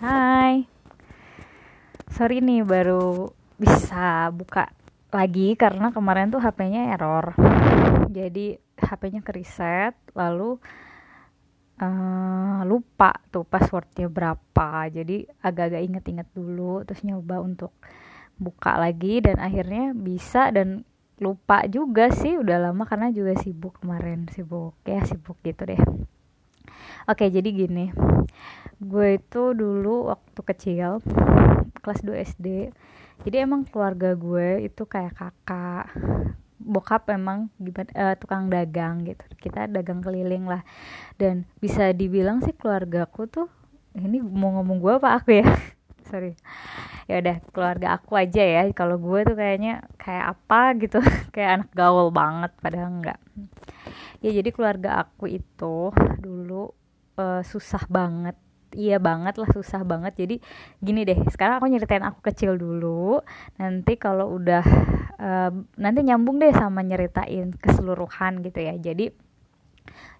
Hai. Sorry nih baru bisa buka lagi karena kemarin tuh HP-nya error. Jadi HP-nya ke reset lalu uh, lupa tuh passwordnya berapa. Jadi agak-agak inget-inget dulu terus nyoba untuk buka lagi dan akhirnya bisa dan lupa juga sih. Udah lama karena juga sibuk kemarin sibuk ya sibuk gitu deh Oke, jadi gini. Gue itu dulu waktu kecil kelas 2 SD. Jadi emang keluarga gue itu kayak kakak, bokap emang gimana uh, tukang dagang gitu. Kita dagang keliling lah. Dan bisa dibilang sih keluargaku tuh ini mau ngomong gue apa aku ya? Sorry. Ya udah, keluarga aku aja ya. Kalau gue tuh kayaknya kayak apa gitu, kayak anak gaul banget padahal enggak. Ya jadi keluarga aku itu dulu uh, susah banget. Iya banget lah susah banget. Jadi gini deh sekarang aku nyeritain aku kecil dulu. Nanti kalau udah uh, nanti nyambung deh sama nyeritain keseluruhan gitu ya. Jadi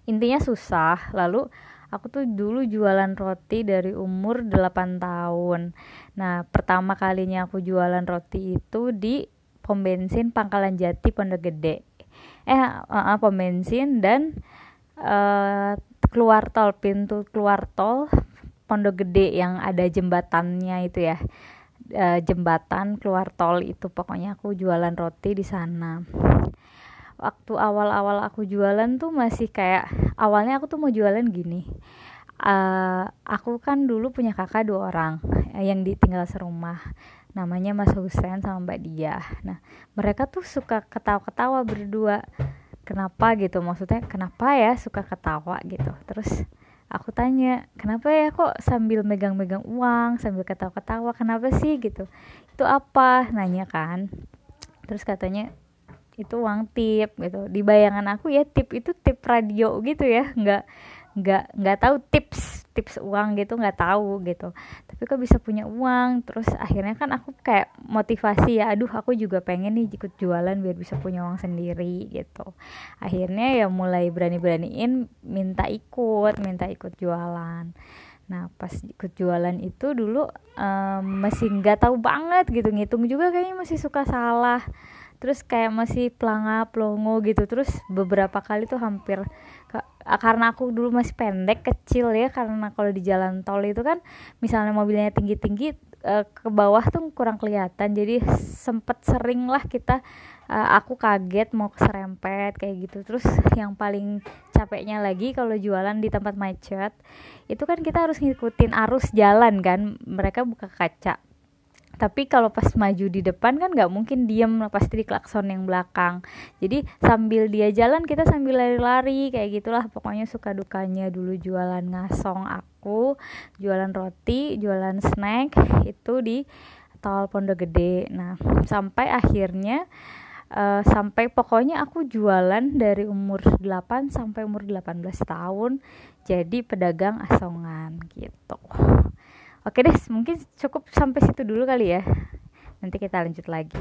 intinya susah. Lalu aku tuh dulu jualan roti dari umur 8 tahun. Nah pertama kalinya aku jualan roti itu di pom bensin Pangkalan Jati Pondok Gede eh uh, uh, pom bensin dan uh, keluar tol pintu keluar tol Pondok Gede yang ada jembatannya itu ya. E, jembatan keluar tol itu pokoknya aku jualan roti di sana. Waktu awal-awal aku jualan tuh masih kayak awalnya aku tuh mau jualan gini. Uh, aku kan dulu punya kakak dua orang yang ditinggal serumah. Namanya Mas Husen sama Mbak Dia. Nah mereka tuh suka ketawa-ketawa berdua. Kenapa gitu? Maksudnya kenapa ya suka ketawa gitu? Terus aku tanya kenapa ya kok sambil megang-megang uang sambil ketawa-ketawa? Kenapa sih? Gitu. Itu apa? Nanya kan. Terus katanya itu uang tip gitu. Di bayangan aku ya tip itu tip radio gitu ya. Nggak nggak nggak tahu tips tips uang gitu nggak tahu gitu. Tapi kok bisa punya uang terus akhirnya kan aku kayak motivasi ya aduh aku juga pengen nih ikut jualan biar bisa punya uang sendiri gitu. Akhirnya ya mulai berani-beraniin minta ikut minta ikut jualan. Nah pas ikut jualan itu dulu um, masih nggak tahu banget gitu ngitung juga kayaknya masih suka salah. Terus kayak masih pelanga pelongo gitu. Terus beberapa kali tuh hampir karena aku dulu masih pendek kecil ya karena kalau di jalan tol itu kan misalnya mobilnya tinggi tinggi uh, ke bawah tuh kurang kelihatan. Jadi sempet sering lah kita uh, aku kaget mau keserempet kayak gitu. Terus yang paling capeknya lagi kalau jualan di tempat macet itu kan kita harus ngikutin arus jalan kan mereka buka kaca tapi kalau pas maju di depan kan nggak mungkin diem pasti di klakson yang belakang. Jadi sambil dia jalan kita sambil lari-lari kayak gitulah. Pokoknya suka dukanya dulu jualan ngasong aku jualan roti jualan snack itu di tol Pondok Gede. Nah sampai akhirnya uh, sampai pokoknya aku jualan dari umur 8 sampai umur 18 tahun jadi pedagang asongan gitu Oke deh, mungkin cukup sampai situ dulu kali ya. Nanti kita lanjut lagi.